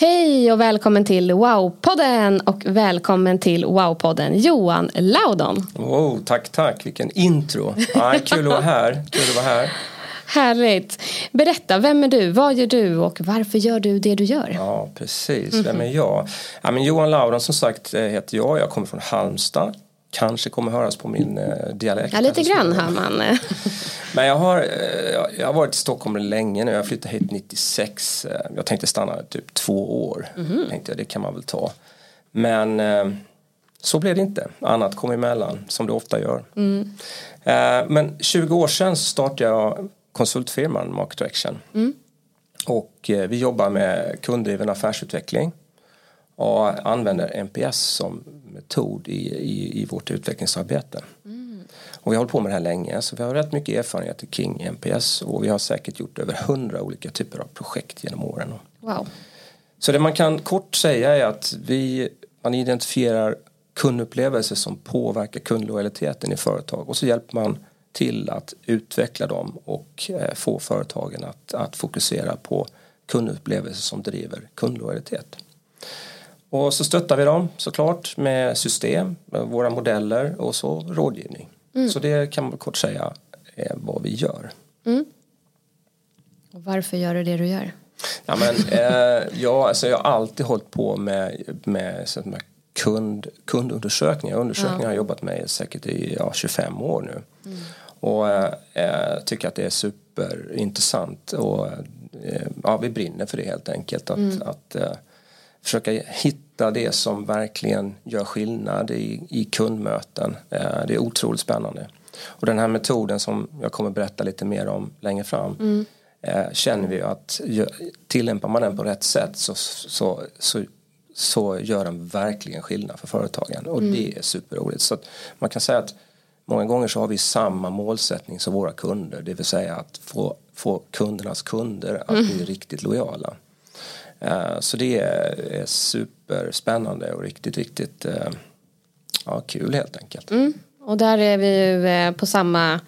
Hej och välkommen till Wow-podden och välkommen till Wow-podden Johan Laudon. Wow, tack, tack. Vilken intro. Ja, kul att vara här. Kul att vara här. Härligt. Berätta, vem är du? Vad gör du och varför gör du det du gör? Ja, precis. Vem är jag? Ja, men Johan Laudon som sagt eh, heter jag. Jag kommer från Halmstad. Kanske kommer höras på min eh, dialekt. Ja, lite grann hör man. Men jag har, eh, jag har varit i Stockholm länge nu. Jag flyttade hit 96. Eh, Jag tänkte stanna typ två år. Mhm. Tänkte jag, det kan man väl ta. Men så blev det inte. Annat kom emellan, som det ofta gör. Mm. Men 20 år sedan startade jag konsultfirman Market Action. Mm. Och vi jobbar med kunddriven affärsutveckling och använder NPS som metod i, i, i vårt utvecklingsarbete. Och vi har hållit på med det här länge så vi har rätt mycket erfarenheter kring NPS och vi har säkert gjort över hundra olika typer av projekt genom åren. Wow. Så det man kan kort säga är att vi, man identifierar kundupplevelser som påverkar kundlojaliteten i företag och så hjälper man till att utveckla dem och eh, få företagen att, att fokusera på kundupplevelser som driver kundlojalitet. Och så stöttar vi dem såklart med system, med våra modeller och så rådgivning. Så det kan man kort säga är vad vi gör. Och varför gör du det du gör? Ja, men, eh, ja, alltså jag har alltid hållit på med, med, så med kund, kundundersökningar. Undersökningar har jag jobbat med säkert i ja, 25 år nu. Och eh, eh, tycker att det är superintressant. Och, eh, ja, vi brinner för det helt enkelt. Att, att eh, försöka hitta det som verkligen gör skillnad i, i kundmöten. Eh, det är otroligt spännande. Och den här metoden som jag kommer berätta lite mer om längre fram eh, känner vi att tillämpar man den på rätt sätt så, så, så, så gör den verkligen skillnad för företagen och det är superroligt. Så man kan säga att många gånger så har vi samma målsättning som våra kunder, det vill säga att få, få kundernas kunder att bli riktigt lojala. Eh, så det är, superspännande och riktigt, riktigt eh, ja, kul helt enkelt. Mm. Och där är vi ju eh, på samma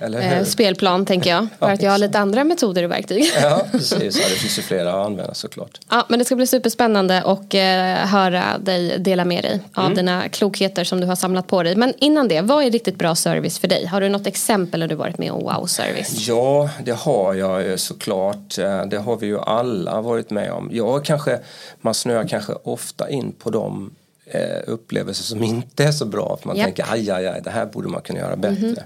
eh, spelplan tänker jag. För att jag har lite andra metoder och verktyg. Ja, precis. Ja, det finns ju flera att använda såklart. Ja, men det ska bli superspännande och eh, höra dig dela med dig av Mm. dina klokheter som du har samlat på dig. Men innan det, vad är riktigt bra service för dig? Har du något exempel där du varit med om wow-service? Ja, det har jag såklart. Det har vi ju alla varit med om. Jag kanske, man snöar kanske ofta in på de eh, upplevelser som inte är så bra. För man Japp. tänker aj, aj, aj, det här borde man kunna göra bättre.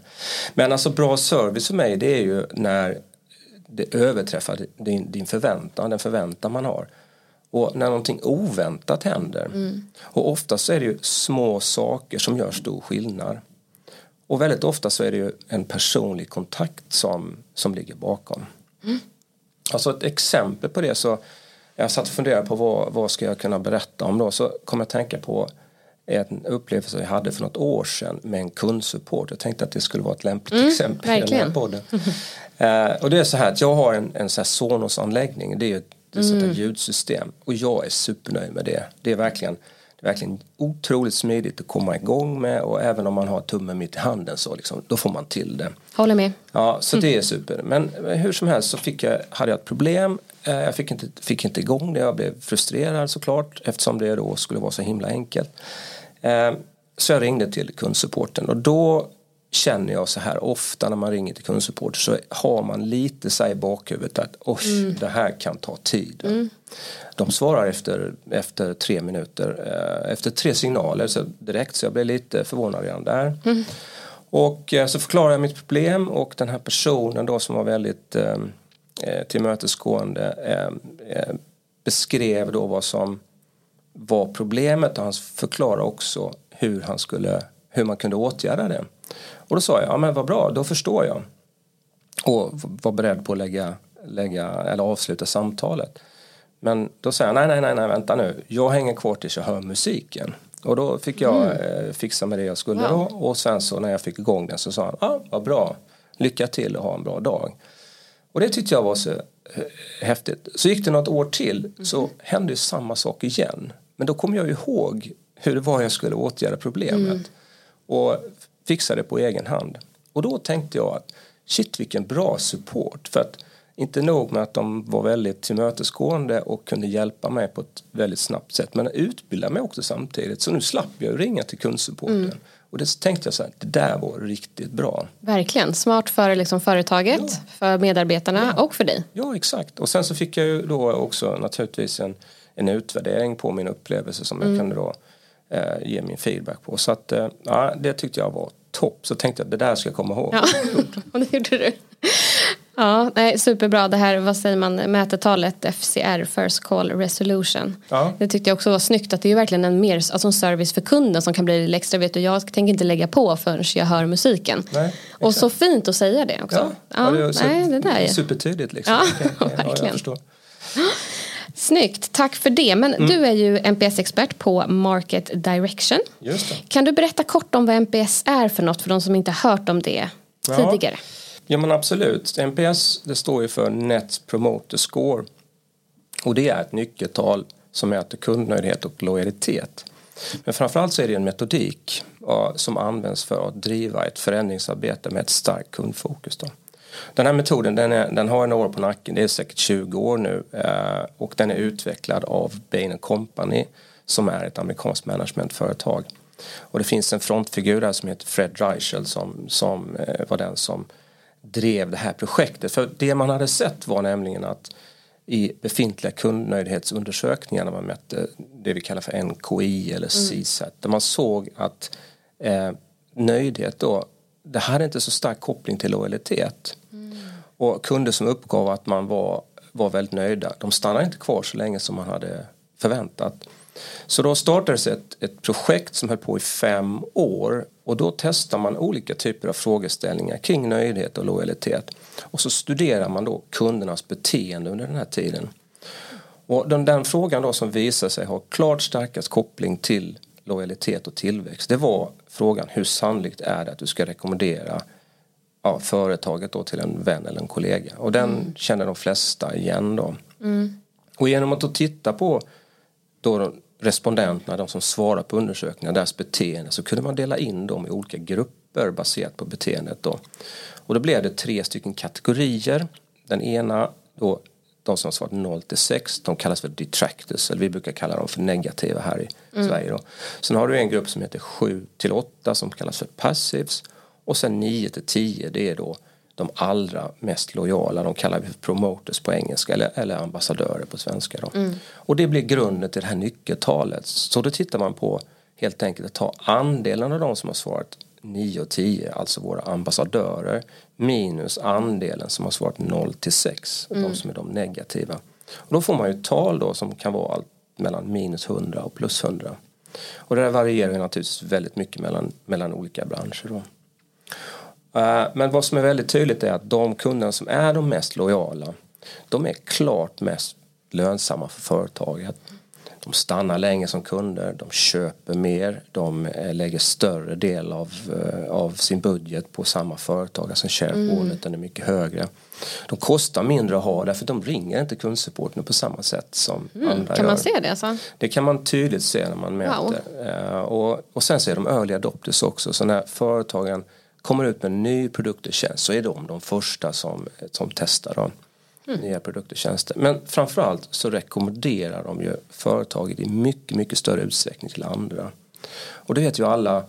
Men alltså bra service för mig det är ju när det överträffar din, din förväntan, den förväntan man har. Och när någonting oväntat händer. Och ofta så är det ju små saker som gör stor skillnad. Och väldigt ofta så är det ju en personlig kontakt som, som ligger bakom. Alltså ett exempel på det så jag satt och funderade på vad, vad ska jag kunna berätta om då så kom jag att tänka på en upplevelse jag hade för något år sedan med en kundsupport. Jag tänkte att det skulle vara ett lämpligt exempel i den här verkligen. podden. Eh, och det är så här att jag har en, en Sonos-anläggning. Det är ju ett, det är ett här ljudsystem. Och jag är supernöjd med det. Det är verkligen, det är verkligen otroligt smidigt att komma igång med. Och även om man har tummen mitt i handen så liksom, då får man till det. Håller med. Ja, så det är super. Men hur som helst så fick jag, hade jag ett problem. Eh, Jag fick inte, fick inte igång det. Jag blev frustrerad såklart eftersom det då skulle vara så himla enkelt. Eh, Så jag ringde till kundsupporten och då känner jag så här ofta när man ringer till kundsupport så har man lite så i bakhuvudet att oj, det här kan ta tid. De svarar efter, efter tre minuter, eh, efter tre signaler så direkt så jag blev lite förvånad redan där. Och eh, så förklarade jag mitt problem och den här personen då som var väldigt eh, tillmötesgående eh, eh, beskrev då vad som var problemet och han förklarade också hur, han skulle, hur man kunde åtgärda det. Och då sa jag, ja men vad bra, då förstår jag. Och var beredd på att lägga, lägga, eller avsluta samtalet. Men då sa jag, nej, nej, nej, nej, vänta nu. Jag hänger kvar tills jag hör musiken. Och då fick jag eh, fixa med det jag skulle då. Och sen så när jag fick igång den så sa han, ja, vad bra. Lycka till och ha en bra dag. Och det tyckte jag var så eh, häftigt. Så gick det något år till så hände ju samma sak igen. Men då kom jag ihåg hur det var jag skulle åtgärda problemet. Och fixa det på egen hand. Och då tänkte jag att shit vilken bra support. För att inte nog med att de var väldigt tillmötesgående och kunde hjälpa mig på ett väldigt snabbt sätt. Men utbilda mig också samtidigt. Så nu slapp jag ringa till kundsupporten. Och det tänkte jag så här, det där var riktigt bra. Verkligen. Smart för liksom företaget, för medarbetarna och för dig. Ja, exakt. Och sen så fick jag ju då också naturligtvis en, en utvärdering på min upplevelse som jag kunde då eh, ge min feedback på. Så att, eh, ja, det tyckte jag var topp. Så tänkte jag, det där ska jag komma ihåg. Ja, och det gjorde du. Ja, nej, superbra. Det här, vad säger man, mätetalet FCR, First Call Resolution. Ja. Det tyckte jag också var snyggt att det är verkligen en, mer, alltså en service för kunden som kan bli lite extra. Vet du, jag tänker inte lägga på förrän jag hör musiken. Nej, och så fint att säga det också. Ja, Ja, det är så, nej, det där är supertydligt liksom. Ja, ja, verkligen. Snyggt, tack för det. Men Mm. du är ju NPS-expert på Market Direction. Just det. Kan du berätta kort om vad NPS är för något för de som inte har hört om det Ja. tidigare? Ja Ja men absolut. NPS det står ju för Net Promoter Score. Och det är ett nyckeltal som mäter kundnöjdhet och lojalitet. Men framförallt så är det en metodik som används för att driva ett förändringsarbete med ett starkt kundfokus. Då. Den här metoden den, är, den har några år på nacken, det är säkert 20 år nu eh, och den är utvecklad av Bain Company som är ett amerikanskt managementföretag. Och det finns en frontfigur där som heter Fred Reichel som, som eh, var den som drev det här projektet. För det man hade sett var nämligen att i befintliga kundnöjdhetsundersökningar när man mätte det vi kallar för NKI eller CSAT där man såg att eh, nöjdhet då det hade inte så stark koppling till lojalitet. Och kunder som uppgav att man var, var väldigt nöjda de stannade inte kvar så länge som man hade förväntat. Så då startades ett, ett projekt som höll på i fem år och då testar man olika typer av frågeställningar kring nöjdhet och lojalitet. Och så studerar man då kundernas beteende under den här tiden. Och den, den frågan då som visar sig ha klart starkast koppling till lojalitet och tillväxt det var frågan hur sannolikt är det att du ska rekommendera ja, företaget då till en vän eller en kollega. Och den känner de flesta igen då. Och genom att då titta på då respondenterna, de som svarar på undersökningar, deras beteende så kunde man dela in dem i olika grupper baserat på beteendet då. Och då blev det tre stycken kategorier. Den ena då de som har svarat 0 till 6, de kallas för detractors, eller vi brukar kalla dem för negativa här i Sverige då. Sen har du en grupp som heter 7 till 8 som kallas för passives och sen 9 till 10 det är då de allra mest lojala, de kallar vi för promoters på engelska eller, eller ambassadörer på svenska. Då. Och det blir grunden till det här nyckeltalet. Så då tittar man på helt enkelt att ta andelen av de som har svarat 9 och 10, alltså våra ambassadörer, minus andelen som har svarat 0 till 6, de som är de negativa. Och då får man ju tal då som kan vara allt mellan minus 100 och plus 100. Och det där varierar ju naturligtvis väldigt mycket mellan, mellan olika branscher då. Eh, Men vad som är väldigt tydligt är att de kunderna som är de mest lojala de är klart mest lönsamma för företaget. de stannar länge som kunder, de köper mer, de eh, lägger större del av, eh, av sin budget på samma företag, alltså share mm. är mycket högre. De kostar mindre att ha därför de ringer inte kundsupporten på samma sätt som mm. andra Kan gör. man se det alltså? Det kan man tydligt se när man mäter. Wow. Och, och sen så är de early adopters också, så när företagen kommer ut med en ny produkt och tjänst så är de de första som, som testar dem mm. nya produkter och tjänster. Men framförallt så rekommenderar de ju företaget i mycket, mycket större utsträckning till andra. Och det vet ju alla,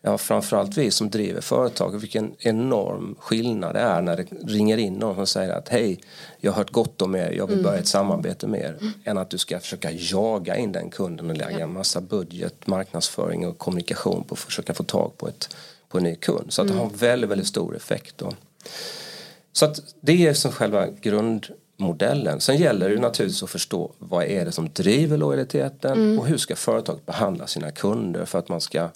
ja framförallt vi som driver företag, vilken enorm skillnad det är när det ringer in någon som säger att hej, jag har hört gott om er, jag vill börja ett samarbete med er. Mm. Än att du ska försöka jaga in den kunden och lägga en massa budget, marknadsföring och kommunikation på att försöka få tag på, ett, på en ny kund. Så att det har en väldigt, väldigt stor effekt då. Så att det är som själva grundmodellen. Sen gäller det naturligtvis att förstå vad är det som driver lojaliteten mm. och hur ska företaget behandla sina kunder för att man ska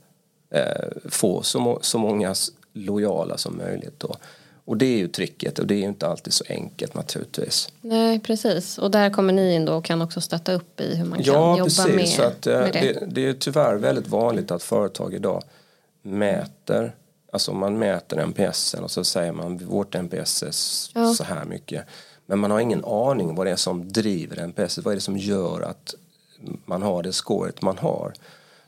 eh, få så, så många lojala som möjligt. Då. Och det är ju tricket och det är ju inte alltid så enkelt naturligtvis. Nej precis och där kommer ni in då och kan också stötta upp i hur man kan ja, jobba precis. med, så att, eh, med det. det. Det är tyvärr väldigt vanligt att företag idag mäter Alltså man mäter NPSen och så säger man vårt NPS är ja. så här mycket. Men man har ingen aning vad det är som driver NPS. Vad är det som gör att man har det scoret man har.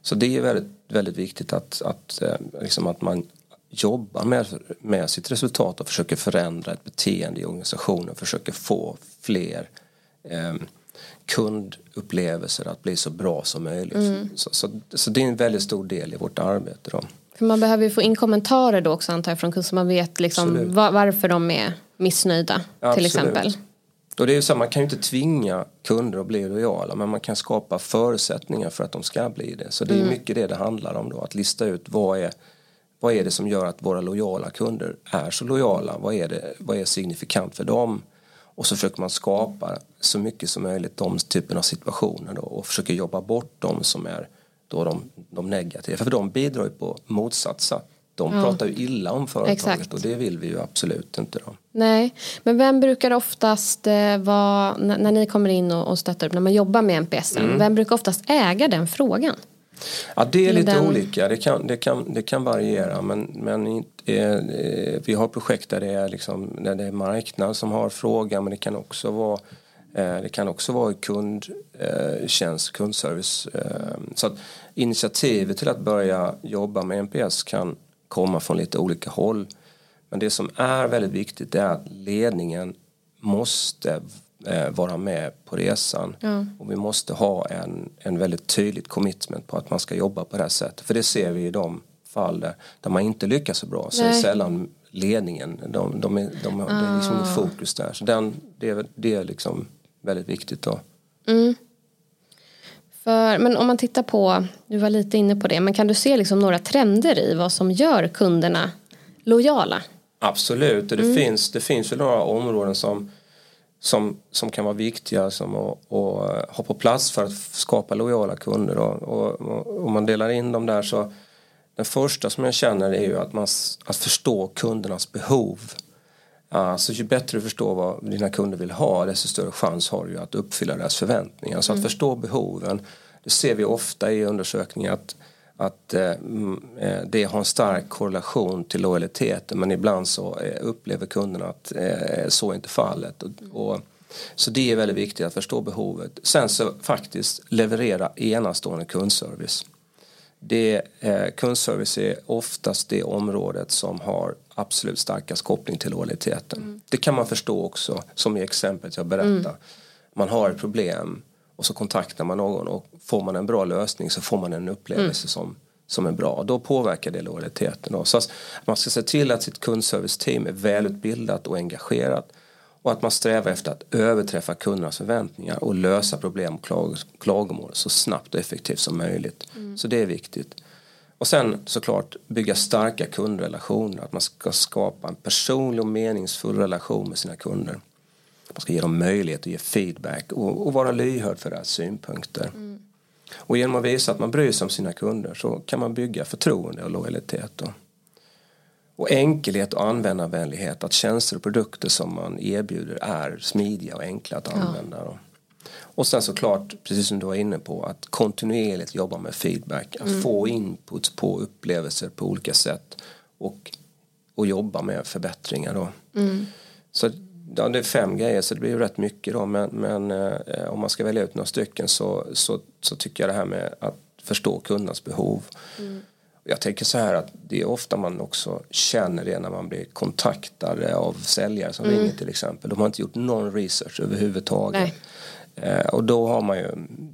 Så det är väldigt, väldigt viktigt att, att, eh, liksom att man jobbar med, med sitt resultat och försöker förändra ett beteende i organisationen. Försöker få fler eh, kundupplevelser att bli så bra som möjligt. Mm. Så, så, så, det är en väldigt stor del i vårt arbete. Då. För man behöver ju få in kommentarer då också antar jag från kunder så man vet liksom var, varför de är missnöjda ja, till exempel. Och det är så, man kan ju inte tvinga kunder att bli lojala men man kan skapa förutsättningar för att de ska bli det. Så det är mm. mycket det det handlar om då, att lista ut vad är, vad är det som gör att våra lojala kunder är så lojala? Vad är, det, vad är signifikant för dem? Och så försöker man skapa så mycket som möjligt de typen av situationer då, och försöker jobba bort de som är då de, de negativa. För de bidrar ju på motsatsa. De ja. pratar ju illa om företaget Exakt. och det vill vi ju absolut inte. Då. Nej, men vem brukar oftast eh, vara, när, ni kommer in och, och stöttar upp, när man jobbar med NPS, mm. vem brukar oftast äga den frågan? Ja det är lite den... olika, det kan, det, kan, det kan variera men, men eh, vi har projekt där det, är liksom, där det är marknad som har frågan men det kan också vara det kan också vara kundtjänst, eh, kundservice. Eh, så att initiativet till att börja jobba med NPS kan komma från lite olika håll. Men det som är väldigt viktigt är att ledningen måste vara med på resan. Ja. Och vi måste ha en, en väldigt tydligt commitment på att man ska jobba på det här sättet. För det ser vi i de fall där, där man inte lyckas så bra. Så Nej. är sällan ledningen, de, de, är, de, ah. det är liksom inget fokus där. Så den, det, det är liksom väldigt viktigt då. Mm. För, men om man tittar på, du var lite inne på det, men kan du se liksom några trender i vad som gör kunderna lojala? Absolut, det, mm. finns, det finns ju några områden som, som, som kan vara viktiga som att, att ha på plats för att skapa lojala kunder. Och, och, om man delar in dem där så den första som jag känner är ju att, man, att förstå kundernas behov. Alltså ju bättre du förstår vad dina kunder vill ha desto större chans har du att uppfylla deras förväntningar. Så att mm. förstå behoven, det ser vi ofta i undersökningar att, att eh, eh, det har en stark korrelation till lojaliteten men ibland så eh, upplever kunderna att så är inte fallet. Och, och, så det är väldigt viktigt att förstå behovet. Sen så faktiskt leverera enastående kundservice. Det, eh, kundservice är oftast det området som har absolut starkast koppling till lojaliteten. Mm. Det kan man förstå också, som i exemplet jag berättade. Mm. Man har ett problem och så kontaktar man någon och får man en bra lösning så får man en upplevelse mm. som, som är bra. Då påverkar det lojaliteten. Då. Så man ska se till att sitt kundservice-team är välutbildat och engagerat och att man strävar efter att överträffa kundernas förväntningar och lösa problem och klag klagomål så snabbt och effektivt som möjligt. Mm. Så det är viktigt. Och sen såklart bygga starka kundrelationer. Att man ska skapa en personlig och meningsfull relation med sina kunder. Man ska ge dem möjlighet att ge feedback och, och vara lyhörd för deras synpunkter. Mm. Och genom att visa att man bryr sig om sina kunder så kan man bygga förtroende och lojalitet. Då. Och enkelhet och användarvänlighet, att tjänster och produkter som man erbjuder är smidiga och enkla att använda. Ja. Och sen såklart, precis som du var inne på, att kontinuerligt jobba med feedback. Att få input på upplevelser på olika sätt. Och, och jobba med förbättringar då. Så ja, det är fem grejer så det blir ju rätt mycket då. Men, men eh, om man ska välja ut några stycken så, så, så tycker jag det här med att förstå kundens behov. Jag tänker så här att det är ofta man också känner det när man blir kontaktade av säljare som ringer till exempel. De har inte gjort någon research överhuvudtaget. Eh, och då har man ju,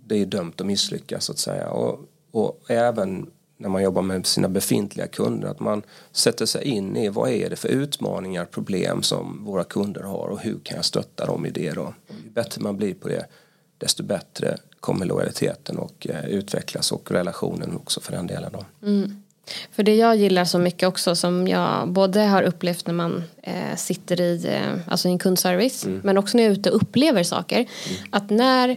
det är dömt att misslyckas så att säga. Och, och även när man jobbar med sina befintliga kunder att man sätter sig in i vad är det för utmaningar, problem som våra kunder har och hur kan jag stötta dem i det då. Ju bättre man blir på det desto bättre kommer lojaliteten och eh, utvecklas och relationen också för den delen då. För det jag gillar så mycket också som jag både har upplevt när man eh, sitter i, eh, alltså i en kundservice men också när jag är ute och upplever saker. Att när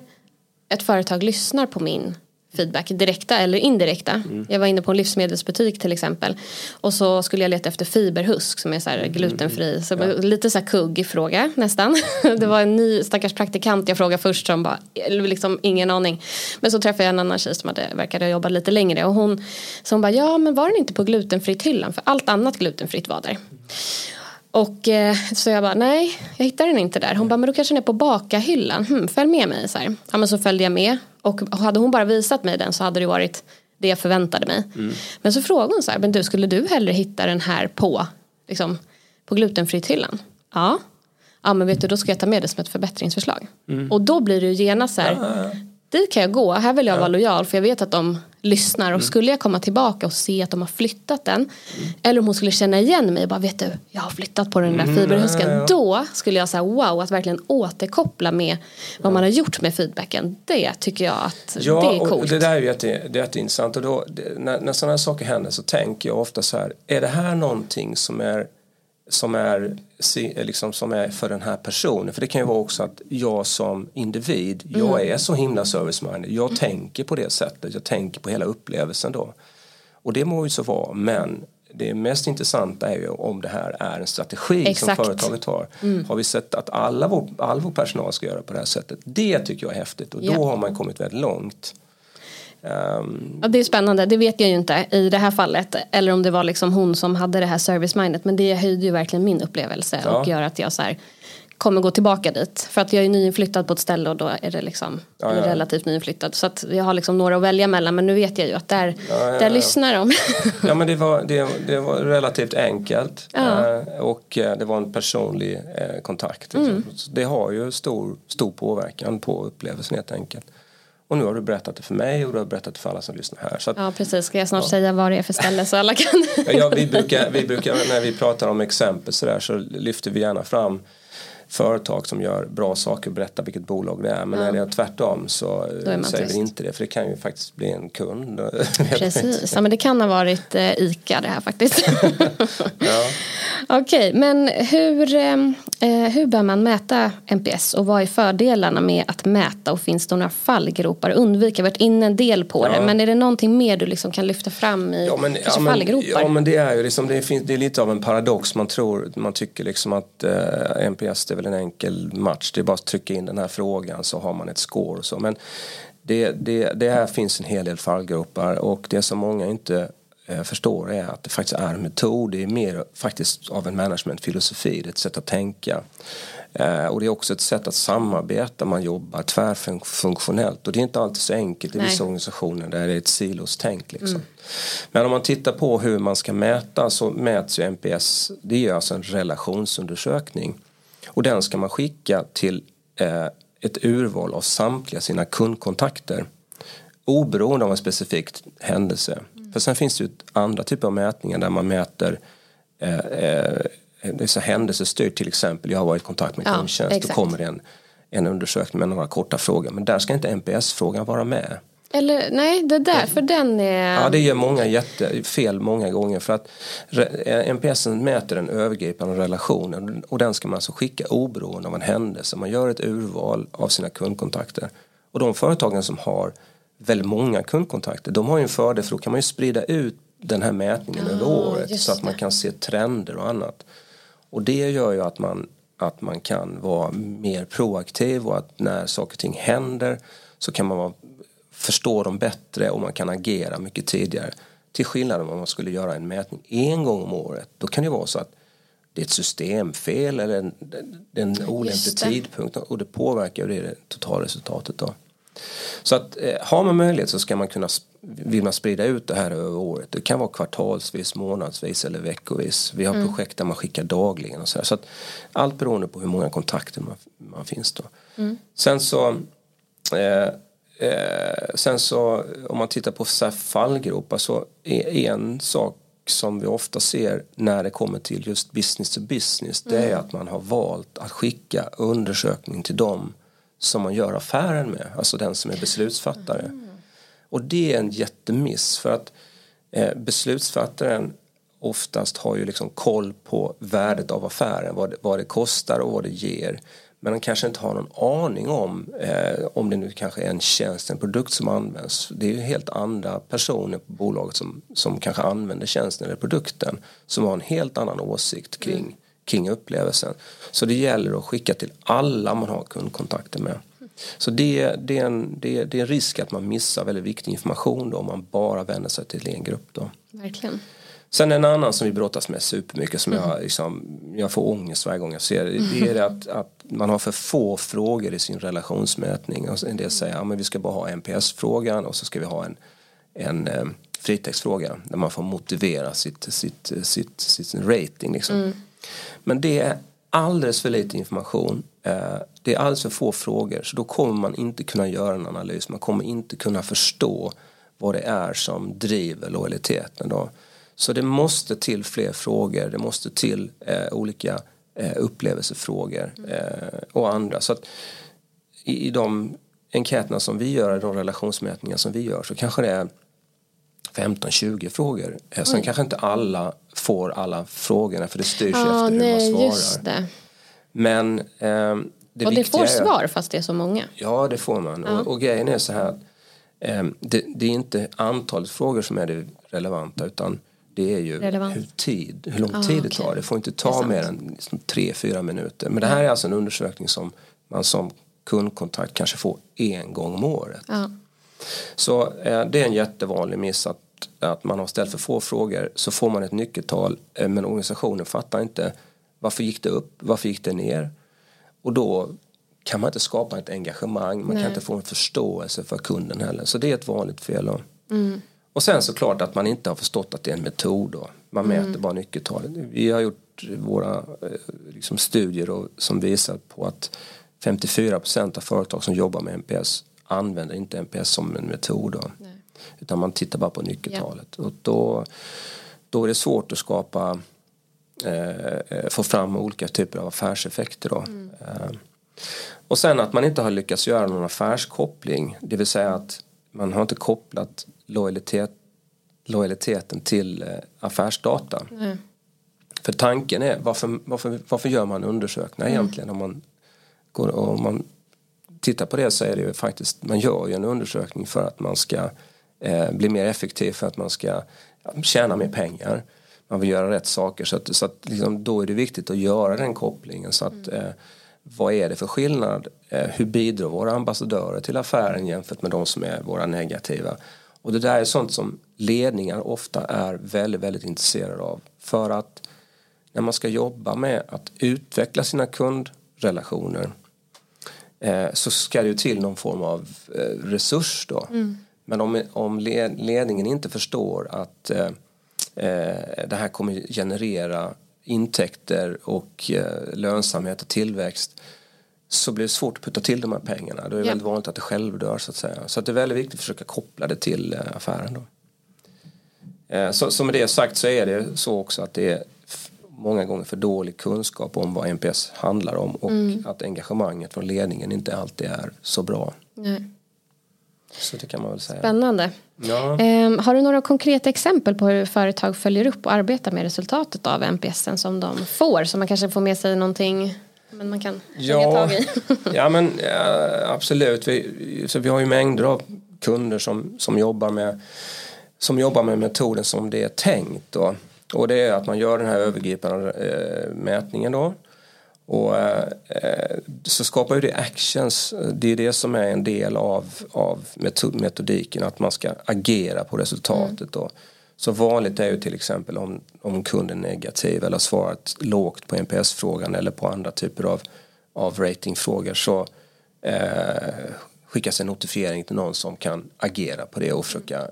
ett företag lyssnar på min feedback, direkta eller indirekta. Jag var inne på en livsmedelsbutik till exempel. Och så skulle jag leta efter fiberhusk som är så här glutenfri. Så Lite så här kuggfråga nästan. Det var en ny stackars praktikant jag frågade först som bara, liksom ingen aning. Men så träffade jag en annan tjej som hade, verkade jobba lite längre. Och hon, så hon bara, ja men var den inte på glutenfritt hyllan? För allt annat glutenfritt var där. Och eh, så jag bara, nej, jag hittar den inte där. Hon bara, men då kanske den är på bakahyllan. Hmm, följ med mig. Så här. Ja, men så följde jag med. Och hade hon bara visat mig den så hade det varit det jag förväntade mig. Men så frågade hon så här, men du, skulle du hellre hitta den här på, liksom, på glutenfritt hyllan? Ja. Ja, men vet du, då ska jag ta med det som ett förbättringsförslag. Och då blir det ju genast så här, dit kan jag gå, här vill jag vara lojal för jag vet att de lyssnar. Och skulle jag komma tillbaka och se att de har flyttat den eller om hon skulle känna igen mig och bara vet du jag har flyttat på den där fiberhusken. Då skulle jag säga wow att verkligen återkoppla med vad man har gjort med feedbacken. Det tycker jag att Ja, det är och coolt. det där är ju jätte, det är jätteintressant. Och då, det, när, när sådana här saker händer så tänker jag ofta så här, är det här någonting som är som är, liksom, som är för den här personen. För det kan ju vara också att jag som individ, jag är så himla service-minded. Jag tänker på det sättet, jag tänker på hela upplevelsen då. Och det må ju så vara, men det mest intressanta är ju om det här är en strategi Exakt. som företaget har. Har vi sett att alla vår, all vår personal ska göra på det här sättet? Det tycker jag är häftigt och då Ja. har man kommit väldigt långt. Ehm, Ja, det är spännande, det vet jag ju inte i det här fallet. Eller om det var liksom hon som hade det här service-mindet. Men det höjde ju verkligen min upplevelse Ja. och gör att jag så här, kommer gå tillbaka dit. För att jag är nyinflyttad på ett ställe och då är det liksom Ja, ja. relativt nyinflyttad. Så att jag har liksom några att välja mellan. Men nu vet jag ju att där, Ja, där lyssnar de. Ja men det var, det, det var relativt enkelt eh, och eh, det var en personlig eh, kontakt. liksom. Mm. Så det har ju stor, stor påverkan på upplevelsen helt enkelt. Och nu har du berättat det för mig och du har berättat det för alla som lyssnar här. Så att, ja precis, ska jag snart säga vad det är för ställe så alla kan. ja, vi, brukar, vi brukar, när vi pratar om exempel så, där, så lyfter vi gärna fram företag som gör bra saker och berättar vilket bolag det är. Men när det är tvärtom så eh, säger vi inte det för det kan ju faktiskt bli en kund. Precis, ja, men det kan ha varit eh, ICA det här faktiskt. ja. Okej, men hur, ehm, eh, hur bör man mäta NPS och vad är fördelarna med att mäta och finns det några fallgropar att undvika? Vi har varit inne en del på det, Ja. men är det någonting mer du liksom kan lyfta fram i Ja men, kanske ja, men, fallgropar? ja men det är ju liksom, det, finns, det är lite av en paradox. Man tror, man tycker liksom att eh, NPS det väl en enkel match. Det är bara att trycka in den här frågan så har man ett score och så. Men det, det, det här finns en hel del fallgropar och det som många inte eh, förstår är att det faktiskt är en metod. Det är mer faktiskt av en managementfilosofi, det är ett sätt att tänka. Eh, och det är också ett sätt att samarbeta, man jobbar tvärfunktionellt och det är inte alltid så enkelt i Nej. vissa organisationer där det är ett silostänk liksom. Men om man tittar på hur man ska mäta så mäts ju NPS, det är alltså en relationsundersökning. Och den ska man skicka till eh, ett urval av samtliga sina kundkontakter. Oberoende av en specifik händelse. För sen finns det ju andra typer av mätningar där man mäter eh, eh, det är så händelsestyrt till exempel. Jag har varit i kontakt med Ja, kundtjänst. Då exakt. kommer det en, en undersökning med några korta frågor. Men där ska inte NPS-frågan vara med. Eller nej, det där, för den är... Ja, det gör många jättefel många gånger för att re- NPS mäter den övergripande relationen och den ska man alltså skicka oberoende av en händelse. Man gör ett urval av sina kundkontakter. Och de företagen som har väldigt många kundkontakter, de har ju en fördel för då kan man ju sprida ut den här mätningen över året så att man kan se trender och annat. Och det gör ju att man att man kan vara mer proaktiv och att när saker och ting händer så kan man vara, förstå dem bättre och man kan agera mycket tidigare. Till skillnad om man skulle göra en mätning en gång om året. Då kan det vara så att det är ett systemfel eller en, en olämplig tidpunkt och det påverkar det, det totalresultatet. Då. Så att eh, har man möjlighet så ska man kunna vill man sprida ut det här över året. Det kan vara kvartalsvis, månadsvis eller veckovis. Vi har mm. projekt där man skickar dagligen och så här. Så att allt beroende på hur många kontakter man, man finns då. Mm. Sen så eh, eh, sen så om man tittar på så fallgropar så är en sak som vi ofta ser när det kommer till just business to business det är mm. att man har valt att skicka undersökning till dem som man gör affären med, alltså den som är beslutsfattare. Mm. Och det är en jättemiss för att eh, beslutsfattaren oftast har ju liksom koll på värdet av affären, vad det, vad det kostar och vad det ger. Men han kanske inte har någon aning om eh, om det nu kanske är en tjänst, en produkt som används. Det är ju helt andra personer på bolaget som, som kanske använder tjänsten eller produkten som har en helt annan åsikt kring, mm. kring upplevelsen. Så det gäller att skicka till alla man har kundkontakter med. Så det, det, är en, det, det är en risk att man missar väldigt viktig information då, om man bara vänder sig till en grupp. Då. Verkligen. Sen en annan som vi brottas med supermycket som mm. jag, liksom, jag får ångest varje gång jag ser det. Det är det att, att man har för få frågor i sin relationsmätning. Och en del säger att ja, vi ska bara ha NPS-frågan och så ska vi ha en, en eh, fritextfråga där man får motivera sitt, sitt, sitt, sitt, sin rating. Liksom. Mm. Men det är alldeles för lite information. Eh, det är alldeles för få frågor så då kommer man inte kunna göra en analys. Man kommer inte kunna förstå vad det är som driver lojaliteten. Då. Så det måste till fler frågor, det måste till eh, olika eh, upplevelsefrågor eh, och andra. Så att i, i de enkäterna som vi gör, de relationsmätningar som vi gör så kanske det är 15-20 frågor. Eh, sen kanske inte alla får alla frågorna för det styrs ja, efter nej, hur man svarar. Men eh, det Och det får svar fast det är så många? Ja det får man. Ja. Och, och grejen är så här att eh, det, det, är inte antalet frågor som är det relevanta utan det är ju hur, tid, hur lång ah, tid det tar. Det får inte ta mer än liksom, tre, fyra minuter. Men det här är alltså en undersökning som man som kundkontakt kanske får en gång om året. Ah. Så eh, det är en jättevanlig miss att, att man har ställt för få frågor så får man ett nyckeltal eh, men organisationen fattar inte varför gick det upp, varför gick det ner? Och då kan man inte skapa ett engagemang, man Nej. kan inte få en förståelse för kunden heller. Så det är ett vanligt fel. Mm. Och sen såklart att man inte har förstått att det är en metod. Då. Man mm. mäter bara nyckeltalet. Vi har gjort våra eh, liksom, studier då, som visar på att 54% av företag som jobbar med NPS använder inte NPS som en metod. Då. Utan man tittar bara på nyckeltalet. Ja. Och då, då är det svårt att skapa eh, eh, få fram olika typer av affärseffekter. Då. Mm. Eh, och sen att man inte har lyckats göra någon affärskoppling. Det vill säga att man har inte kopplat lojalitet, lojaliteten till eh, affärsdata. Mm. För tanken är varför, varför, varför gör man undersökningar mm. egentligen om man, går, om man tittar på det så är det ju faktiskt man gör ju en undersökning för att man ska eh, bli mer effektiv för att man ska tjäna mer pengar. Man vill göra rätt saker så att, så att liksom, då är det viktigt att göra den kopplingen så att mm. eh, vad är det för skillnad? Eh, hur bidrar våra ambassadörer till affären jämfört med de som är våra negativa? Och det där är sånt som ledningar ofta är väldigt, väldigt intresserade av. För att när man ska jobba med att utveckla sina kundrelationer eh, så ska det ju till någon form av eh, resurs då. Mm. Men om, om ledningen inte förstår att eh, eh, det här kommer generera intäkter och lönsamhet och tillväxt så blir det svårt att putta till de här pengarna. Det är ja. väldigt vanligt att det självdör så att säga. Så att det är väldigt viktigt att försöka koppla det till eh, affären. Då. Eh, så, så med det sagt så är det så också att det är många gånger för dålig kunskap om vad NPS handlar om och mm. att engagemanget från ledningen inte alltid är så bra. Nej. Så det kan man väl säga. Spännande. Ja. Um, har du några konkreta exempel på hur företag följer upp och arbetar med resultatet av NPS som de får? Så man kanske får med sig någonting men man kan ja, tag i. ja men ja, absolut. Vi, så vi har ju mängder av kunder som, som, jobbar med, som jobbar med metoden som det är tänkt. Då. Och det är att man gör den här övergripande eh, mätningen då. Och eh, så skapar ju det actions. Det är det som är en del av, av metodiken, att man ska agera på resultatet. Mm. Så vanligt är ju till exempel om, om kunden är negativ eller svarat lågt på NPS-frågan eller på andra typer av, av ratingfrågor så eh, skickas en notifiering till någon som kan agera på det och försöka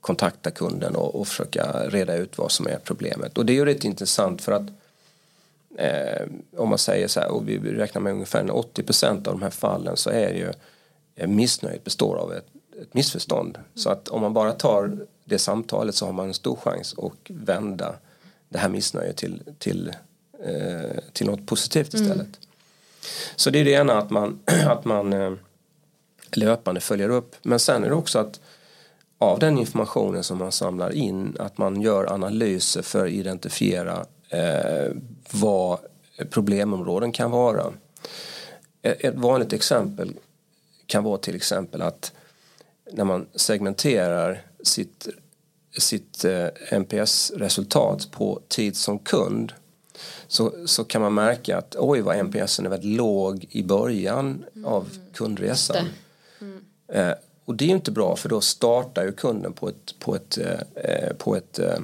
kontakta kunden och, och försöka reda ut vad som är problemet. Och det är ju rätt intressant för att eh, om man säger så här och vi räknar med ungefär 80% av de här fallen så är ju eh, missnöjet består av ett, ett missförstånd. Så att om man bara tar det samtalet så har man en stor chans att vända det här missnöjet till, till, eh, till något positivt mm. istället. Mm. Så det är det ena att man, att man eh, löpande följer upp. Men sen är det också att av den informationen som man samlar in att man gör analyser för att identifiera eh, vad problemområden kan vara. Ett vanligt exempel kan vara till exempel att när man segmenterar sitt, sitt eh, NPS-resultat på tid som kund så, så kan man märka att oj vad NPSen är väldigt låg i början mm. av kundresan. Mm. Eh, och det är inte bra för då startar ju kunden på ett, på ett, eh, på ett, eh,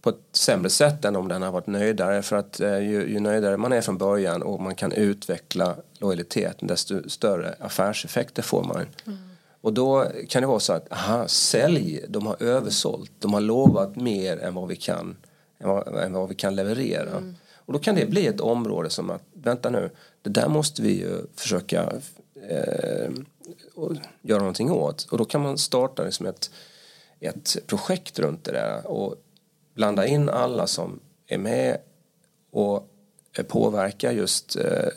på ett sämre sätt än om den har varit nöjdare. För att eh, ju, ju, nöjdare man är från början och man kan utveckla lojaliteten desto större affärseffekter får man. Mm. Och då kan det vara så att, aha, sälj, de har översålt, de har lovat mer än vad vi kan, än vad, än vad vi kan leverera. Mm. Och då kan det bli ett område som att, vänta nu, det där måste vi ju försöka eh, göra någonting åt. Och då kan man starta liksom ett, ett projekt runt det där och blanda in alla som är med och påverkar just eh,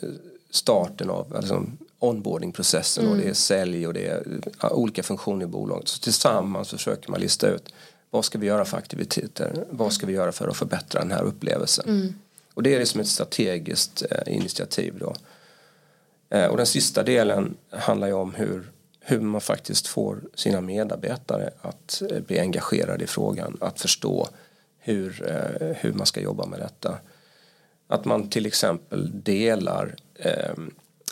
starten av alltså onboardingprocessen mm. och det är sälj och det är olika funktioner i bolaget. Så tillsammans försöker man lista ut vad ska vi göra för aktiviteter? Vad ska vi göra för att förbättra den här upplevelsen? Mm. Och det är liksom ett strategiskt eh, initiativ då. Eh, och den sista delen handlar ju om hur, hur man faktiskt får sina medarbetare att eh, bli engagerade i frågan, att förstå hur, eh, hur man ska jobba med detta. Att man till exempel delar eh,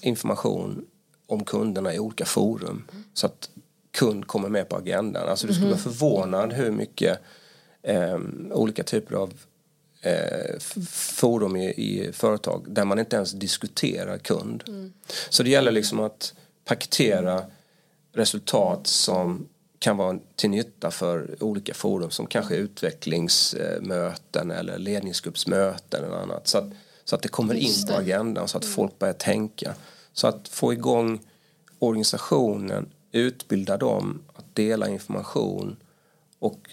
information om kunderna i olika forum så att kund kommer med på agendan. Alltså du skulle vara mhm. förvånad hur mycket eh, olika typer av eh, forum i, i, företag där man inte ens diskuterar kund. Mm. Så det gäller liksom att paketera resultat som kan vara till nytta för olika forum som kanske utvecklingsmöten eller ledningsgruppsmöten eller annat. Så att, så att det kommer in på agendan så att mm. folk börjar tänka. Så att få igång organisationen, utbilda dem att dela information och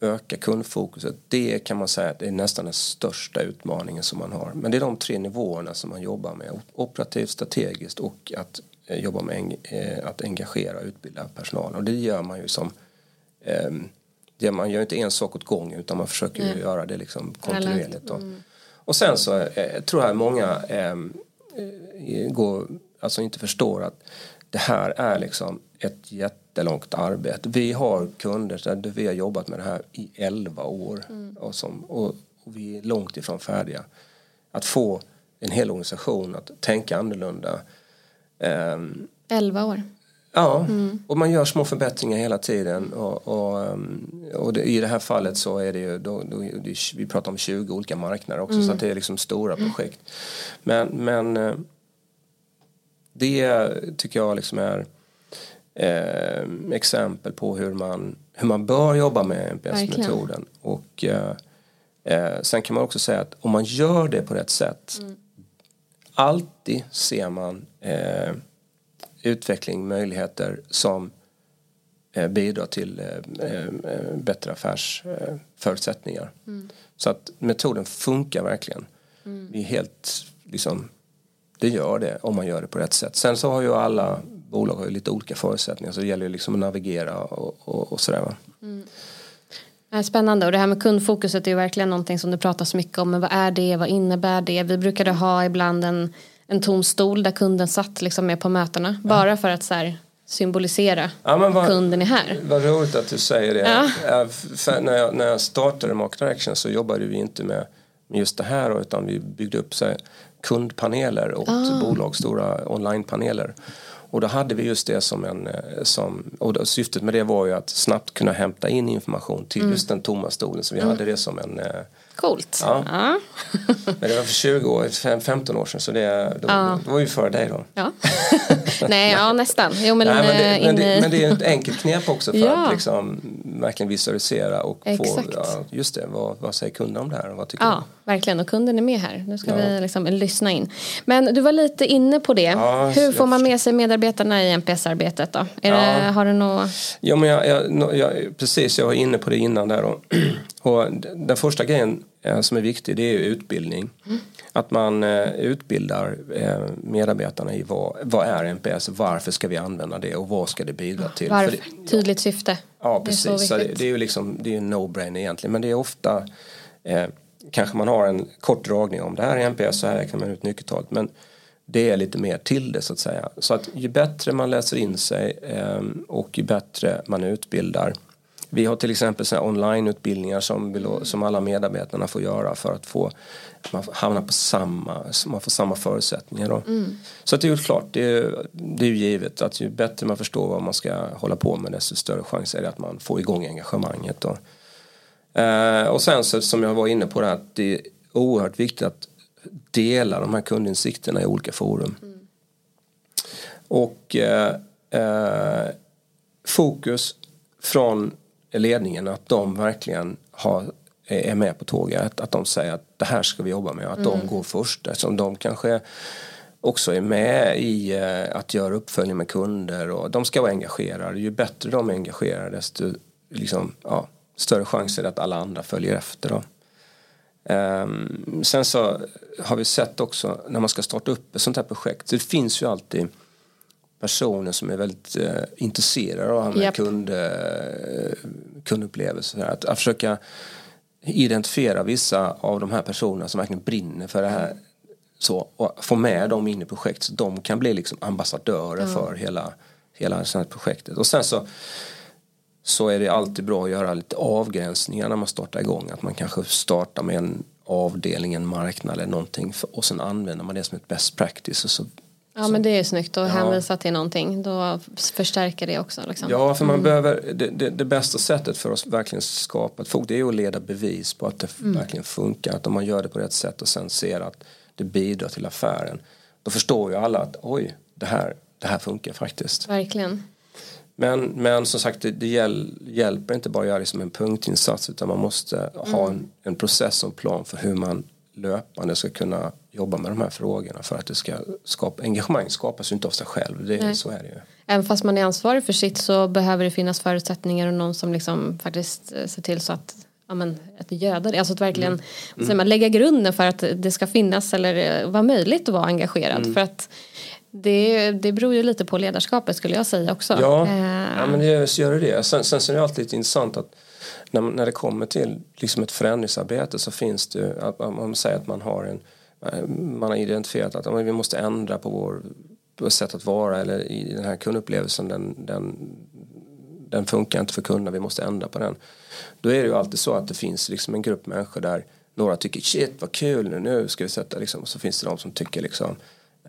öka kundfokuset. Det kan man säga är nästan den största utmaningen som man har. Men det är de tre nivåerna som man jobbar med. Operativt, strategiskt och att eh, jobba med eh, att engagera och utbilda personal. Och det gör man ju som eh, det, man gör inte en sak åt gången utan man försöker mm. göra det liksom kontinuerligt. Mm. Och sen så eh, tror jag många ehm, eh, går, alltså inte förstår att det här är liksom ett jättelångt arbete. Vi har kunder där vi har jobbat med det här i 11 år mm. och, som, och, och, vi är långt ifrån färdiga. Att få en hel organisation att tänka annorlunda. 11 år? Ja, mm. och man gör små förbättringar hela tiden. Och, och, ehm, och det, i det här fallet så är det ju, då, då, vi pratar om 20 olika marknader också mm. så att det är liksom stora projekt. Men, men eh, det tycker jag liksom är eh, exempel på hur man, hur man bör jobba med NPS-metoden. Och eh, eh, sen kan man också säga att om man gör det på rätt sätt mm. alltid ser man eh, utveckling, möjligheter som eh, bidrar till eh, eh, bättre affärsförutsättningar. Mm. Så att metoden funkar verkligen. Mm. Vi är helt liksom det gör det om man gör det på rätt sätt. Sen så har ju alla bolag har ju lite olika förutsättningar så det gäller ju liksom att navigera och, och, och sådär. Va? Mm. Spännande och det här med kundfokuset är ju verkligen någonting som det pratas mycket om. Men vad är det? Vad innebär det? Vi brukade ha ibland en, en tom stol där kunden satt liksom med på mötena. Ja. Bara för att så här, symbolisera ja, vad, kunden är här. Vad roligt att du säger det. Ja. när, jag, när jag startade Market Action så jobbade vi inte med, med just det här utan vi byggde upp så här, kundpaneler åt Ah. bolag, stora onlinepaneler. Och då hade vi just det som en, eh, som, och då, syftet med det var ju att snabbt kunna hämta in information till Mm. just den tomma stolen. Så vi hade det som en, eh, Coolt. Ja. Ja. men det var för 20 år, fem- 15 år sedan så det, då, då var vi före dig då. Ja. Nej, ja nästan. Jo, men, Nej, men, det, eh, men, det, men det är ett enkelt knep också för Ja. att liksom verkligen visualisera och få, Exakt. ja, just det, vad, vad säger kunden om det här och vad tycker Ja, verkligen. Och kunden är med här. Nu ska Ja. vi liksom lyssna in. Men du var lite inne på det. Ja, Hur får man med sig medarbetarna i NPS-arbetet då? Är Ja. det, har du något? Ja, men jag, jag, jag, precis, jag var inne på det innan där. Och d- den första grejen eh, som är viktig det är utbildning. Att man eh, utbildar eh, medarbetarna i vad, vad är NPS, varför ska vi använda det och vad ska det bidra till. För Varför? det, Tydligt syfte. Ja Det är så precis, så det, är ju liksom, det är en no-brainer egentligen men det är ofta eh, kanske man har en kort dragning om det här är NPS så här räknar man ut nyckeltalet men det är lite mer till det så att säga. Så att ju bättre man läser in sig eh, och ju bättre man utbildar vi har till exempel onlineutbildningar som, som alla medarbetarna får göra för att få man hamnar på samma, man får samma förutsättningar då. Så att det är ju klart, det är, det är ju givet att ju bättre man förstår vad man ska hålla på med desto större chans är det att man får igång engagemanget då. Eh, och sen så som jag var inne på det här, att det är oerhört viktigt att dela de här kundinsikterna i olika forum. Och eh, eh, fokus från ledningen att de verkligen har, är med på tåget. Att de säger att det här ska vi jobba med och att de går först. Eftersom de kanske också är med i eh, att göra uppföljning med kunder och de ska vara engagerade. Ju bättre de är engagerade desto liksom, ja, större chans är det att alla andra följer efter. Då. Ehm, sen så har vi sett också när man ska starta upp ett sånt här projekt. Det finns ju alltid personer som är väldigt eh, intresserade av med Japp. kund, eh, kundupplevelser. Att, att försöka identifiera vissa av de här personerna som verkligen brinner för det här så, och få med dem in i projektet så de kan bli liksom ambassadörer för hela, hela det här projektet. Och sen så så är det alltid bra att göra lite avgränsningar när man startar igång. Att man kanske startar med en avdelning, en marknad eller någonting och sen använder man det som ett best practice. Och så, Ja men det är ju snyggt att hänvisa till någonting. Då förstärker det också. Liksom. ja, för man behöver, det, det, det bästa sättet för oss verkligen skapa ett fokus det är att leda bevis på att det verkligen funkar. Att om man gör det på rätt sätt och sen ser att det bidrar till affären. Då förstår ju alla att oj, det här, det här funkar faktiskt. Verkligen. Men, men som sagt det, det hjäl, hjälper inte bara att göra det som en punktinsats utan man måste ha en, en process och en plan för hur man löpande ska kunna jobba med de här frågorna för att det ska skapa, engagemang skapas ju inte av sig själv, det, så är det ju. Även fast man är ansvarig för sitt så behöver det finnas förutsättningar och någon som liksom faktiskt eh, ser till så att Ja, men, att göda det, alltså att verkligen Mm. säger man, lägga grunden för att det ska finnas eller eh, vara möjligt att vara engagerad. Mm. För att det, det beror ju lite på ledarskapet skulle jag säga också. Ja, Eh, ja men det, gör det det. Sen, sen så är det alltid lite intressant att när, när det kommer till liksom ett förändringsarbete så finns det att man, man säger att man har en man har identifierat att vi måste ändra på vår på sätt att vara eller i den här kundupplevelsen den, den, den funkar inte för kunderna, vi måste ändra på den. Då är det ju alltid så att det finns liksom en grupp människor där några tycker shit vad kul nu, nu ska vi sätta liksom, och så finns det de som tycker liksom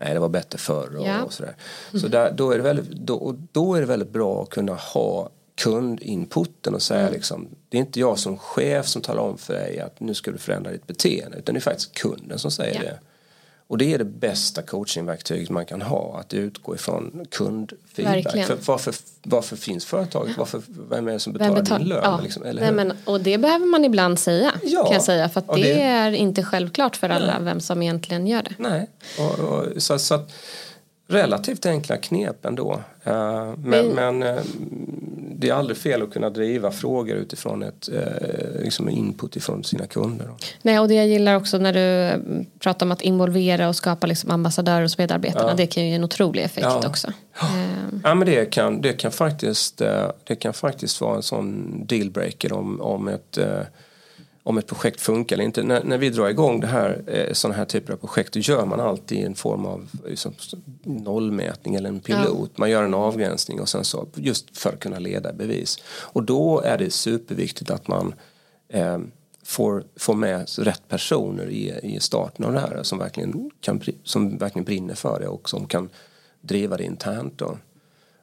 nej det var bättre förr och, Ja. och sådär. Så där, då, är det väldigt, då, då är det väldigt bra att kunna ha kundinputen och säga liksom det är inte jag som chef som talar om för dig att nu ska du förändra ditt beteende utan det är faktiskt kunden som säger Ja. det. Och det är det bästa coachingverktyget man kan ha att utgå ifrån kundfeedback. Verkligen. För varför, varför finns företaget? Varför, vem är det som betalar betal- din lön? ja. Liksom, eller Nej, men, och det behöver man ibland säga Ja. kan jag säga. För att det, det- är inte självklart för alla vem som egentligen gör det. Nej, och, och, så, så att relativt enkla knep ändå. Uh, men Men- men eh, det är aldrig fel att kunna driva frågor utifrån ett uh, liksom input ifrån sina kunder. Nej, och det jag gillar också när du pratar om att involvera och skapa liksom ambassadörer hos medarbetarna. Det kan ju ge en otrolig effekt Ja. också. Ehm, Ja men det kan, det kan, faktiskt, eh, det kan faktiskt vara en sån dealbreaker om, om, ett, eh, om ett projekt funkar eller inte. När, när vi drar igång det här, eh, sådana här typer av projekt då gör man alltid en form av liksom, nollmätning eller en pilot. Man gör en avgränsning och sen så just för att kunna leda bevis. Och då är det superviktigt att man eh, får, får med rätt personer i, i starten av det här som verkligen, kan, som verkligen brinner för det och som kan driva det internt. Då.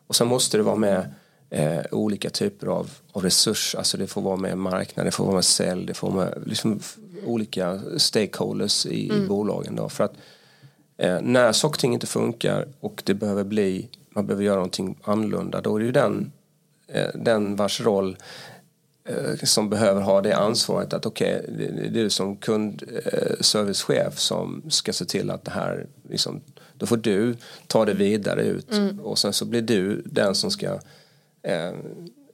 Och sen måste det vara med eh, olika typer av, av resurser, alltså det får vara med marknad, det får vara med sälj, det får vara med liksom, olika stakeholders i, mm. i bolagen. Då, för att eh, när saker och ting inte funkar och det behöver bli, man behöver göra någonting annorlunda, då är det ju den, eh, den vars roll Eh, som behöver ha det ansvaret att okej, okay, det är du som kundservicechef eh, som ska se till att det här, liksom, då får du ta det vidare ut mm. och sen så blir du den som ska eh,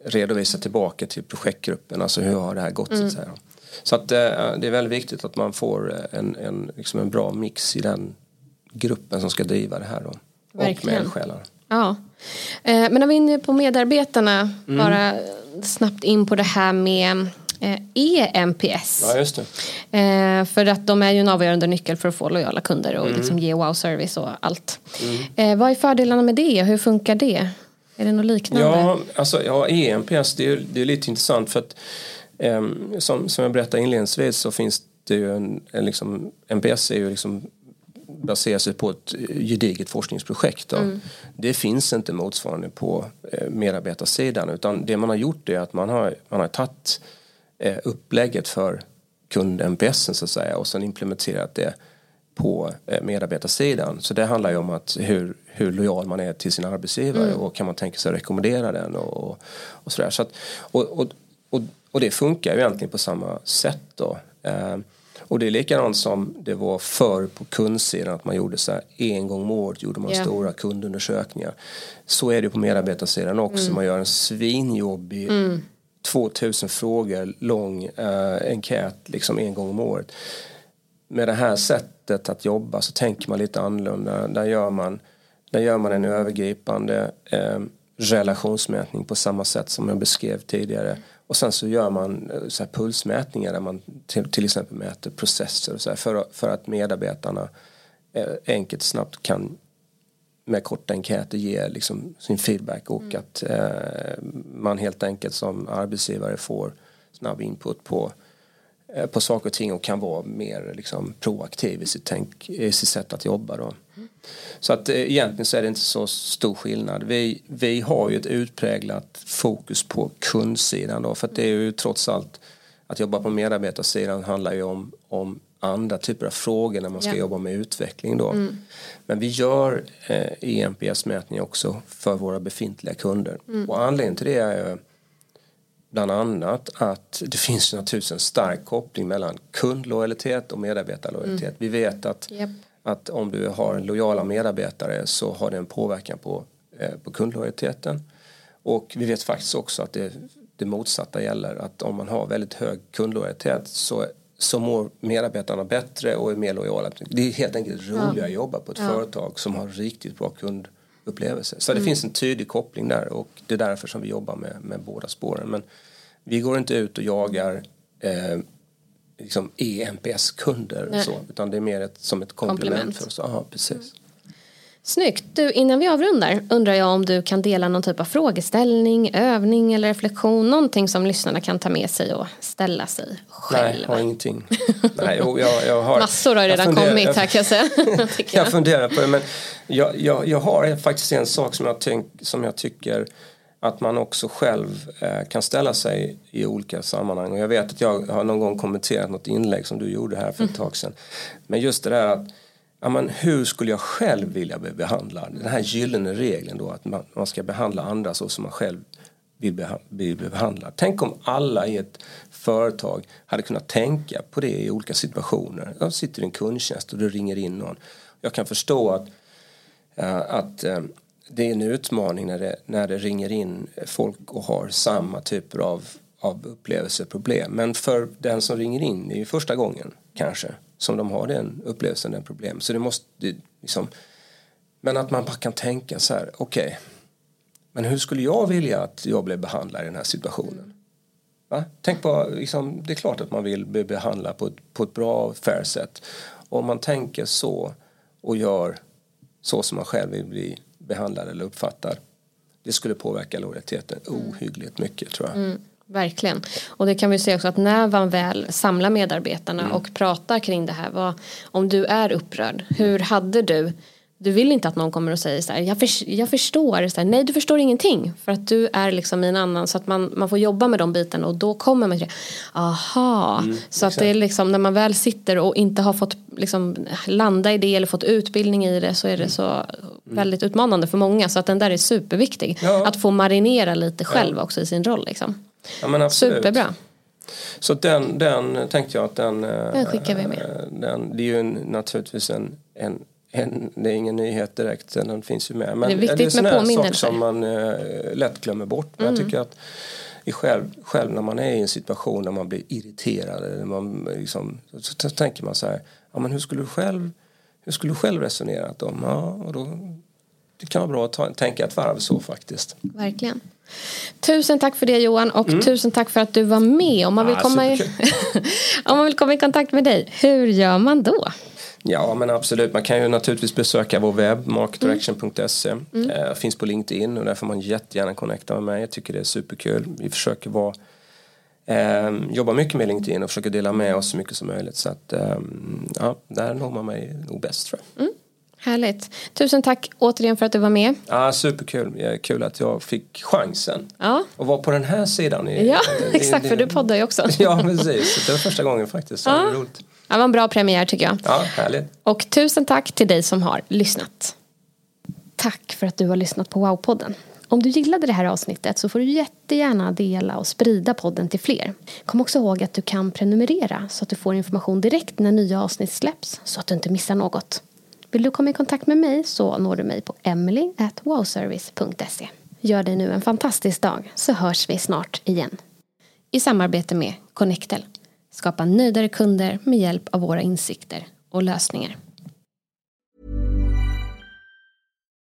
redovisa tillbaka till projektgruppen, alltså hur har det här gått mm. så att säga. Så att eh, det är väldigt viktigt att man får en, en, liksom en bra mix i den gruppen som ska driva det här då. Verkligen. Och med eldsjälar. Ja. Eh, men när vi är inne på medarbetarna, mm. bara snabbt in på det här med EMPS. Eh, ja, just det. Eh, för att de är ju en avgörande nyckel för att få lojala kunder och mm. liksom ge wow-service och allt. Mm. vad är fördelarna med det? Hur funkar det? Är det något liknande? Ja, alltså, ja EMPS det är, det är lite intressant för att eh, som, som jag berättade inledningsvis så finns det ju en, en liksom, MPS är ju liksom baserar sig på ett gediget forskningsprojekt. Mm. Det finns inte motsvarande på eh, medarbetarsidan utan det man har gjort är att man har, man har tagit eh, upplägget för kund-NPS så att säga och sen implementerat det på eh, medarbetarsidan. Så det handlar ju om att hur, hur lojal man är till sin arbetsgivare mm. och kan man tänka sig att rekommendera den och, och sådär. Så att, och, och, och, och, det funkar ju egentligen på samma sätt då. Eh, och det är likadant som det var förr på kundsidan att man gjorde så här en gång om året gjorde man yeah. stora kundundersökningar. Så är det på medarbetarsidan också. Mm. Man gör en svinjobbig mm. 2000 frågor lång uh, enkät liksom en gång om året. Med det här sättet att jobba så tänker man lite annorlunda. Där gör man, där gör man en övergripande uh, relationsmätning på samma sätt som jag beskrev tidigare. Och sen så gör man eh, så pulsmätningar där man till, till, exempel mäter processer och så för, för att medarbetarna eh, enkelt snabbt kan med korta enkäter ge liksom sin feedback och mm. att eh, man helt enkelt som arbetsgivare får snabb input på, eh, på saker och ting och kan vara mer liksom, proaktiv i sitt, tänk, i sitt sätt att jobba. Då. Så att eh, egentligen så är det inte så stor skillnad. Vi, vi har ju ett utpräglat fokus på kundsidan då för att det är ju trots allt att jobba på medarbetarsidan handlar ju om, om andra typer av frågor när man ska ja. jobba med utveckling då. Mm. Men vi gör eh, EMPS-mätning också för våra befintliga kunder. Mm. Och anledningen till det är ju bland annat att det finns naturligtvis en stark koppling mellan kundlojalitet och medarbetarlojalitet. Mm. Vi vet att yep att om du har lojala medarbetare så har det en påverkan på, eh, på kundlojaliteten. Och vi vet faktiskt också att det, det motsatta gäller att om man har väldigt hög kundlojalitet så, så mår medarbetarna bättre och är mer lojala. Det är helt enkelt roligare ja. att jobba på ett ja. företag som har riktigt bra kundupplevelse. Så mm. det finns en tydlig koppling där och det är därför som vi jobbar med, med båda spåren. Men vi går inte ut och jagar eh, liksom EMPS-kunder så, utan det är mer ett, som ett komplement, komplement. för oss. Aha, precis. Mm. Snyggt. Du, innan vi avrundar undrar jag om du kan dela någon typ av frågeställning, övning eller reflektion. Någonting som lyssnarna kan ta med sig och ställa sig själva. Nej, jag har ingenting. Nej, jag, jag har, Massor har redan funderar, kommit här kan jag säga. jag, jag funderar på det men jag, jag, jag har faktiskt en sak som jag, tänk, som jag tycker att man också själv eh, kan ställa sig i olika sammanhang. Och jag vet att jag har någon gång kommenterat något inlägg som du gjorde här för ett mm. tag sedan. Men just det där att ja, men hur skulle jag själv vilja bli behandlad? Den här gyllene regeln då att man, man ska behandla andra så som man själv vill, beha bli behandlad. Tänk om alla i ett företag hade kunnat tänka på det i olika situationer. Jag sitter i en kundtjänst och det ringer in någon. Jag kan förstå att, äh, att äh, det är en utmaning när det, när det ringer in folk och har samma typer av, av upplevelseproblem. Men för den som ringer in, det är ju första gången kanske som de har den upplevelsen, den problem. Så det måste liksom, men att man bara kan tänka så här, okej, okay, men hur skulle jag vilja att jag blev behandlad i den här situationen? Va? Tänk på, liksom, det är klart att man vill bli behandlad på ett, på ett bra, fair sätt. Om man tänker så och gör så som man själv vill bli behandlad eller uppfattar. Det skulle påverka lojaliteten ohyggligt mycket tror jag. Mm. Verkligen. Och det kan vi se också att när man väl samlar medarbetarna mm. och pratar kring det här. Vad, om du är upprörd, hur hade du du vill inte att någon kommer och säger så här, jag, för, jag förstår, så här, nej du förstår ingenting. För att du är liksom i en annan, så att man, man får jobba med de bitarna och då kommer man till aha. Mm, så att det är liksom när man väl sitter och inte har fått liksom, landa i det eller fått utbildning i det så är det så mm. väldigt utmanande för många. Så att den där är superviktig. Ja. Att få marinera lite själv ja. också i sin roll. Liksom. Ja, Superbra. Så den, den tänkte jag att den... Den skickar vi med. Eh, den, det är ju naturligtvis en, en en, det är ingen nyhet direkt, den finns ju med. Men det är viktigt det är med påminnelser. som man eh, lätt glömmer bort. Men mm. jag tycker att i själv, själv när man är i en situation där man blir irriterad eller man liksom, så, så tänker man så här, ja men hur skulle du själv, hur skulle du själv resonerat om? Ja, och då, det kan vara bra att ta, tänka ett varv så faktiskt. Verkligen. Tusen tack för det Johan och mm. tusen tack för att du var med. Om man, vill komma i, om man vill komma i kontakt med dig, hur gör man då? Ja men absolut, man kan ju naturligtvis besöka vår webb marketdirection.se. Mm. Eh, finns på LinkedIn och där får man jättegärna connecta med mig. Jag tycker det är superkul. Vi försöker vara eh, jobba mycket med LinkedIn och försöker dela med oss så mycket som möjligt. Så att eh, ja, där når man mig nog bäst tror jag. Mm. Härligt. Tusen tack återigen för att du var med. Ja, superkul. Kul att jag fick chansen. Ja. Och vara på den här sidan. I, ja, i, exakt. I, för du poddar ju också. ja, precis. Det var första gången faktiskt. Så ja. det roligt. Det var en bra premiär tycker jag. Ja, härligt. Och tusen tack till dig som har lyssnat. Tack för att du har lyssnat på Wow-podden. Om du gillade det här avsnittet så får du jättegärna dela och sprida podden till fler. Kom också ihåg att du kan prenumerera så att du får information direkt när nya avsnitt släpps så att du inte missar något. Vill du komma i kontakt med mig så når du mig på emily.wowservice.se. Gör dig nu en fantastisk dag så hörs vi snart igen. I samarbete med Connectel skapa nöjdare kunder med hjälp av våra insikter och lösningar.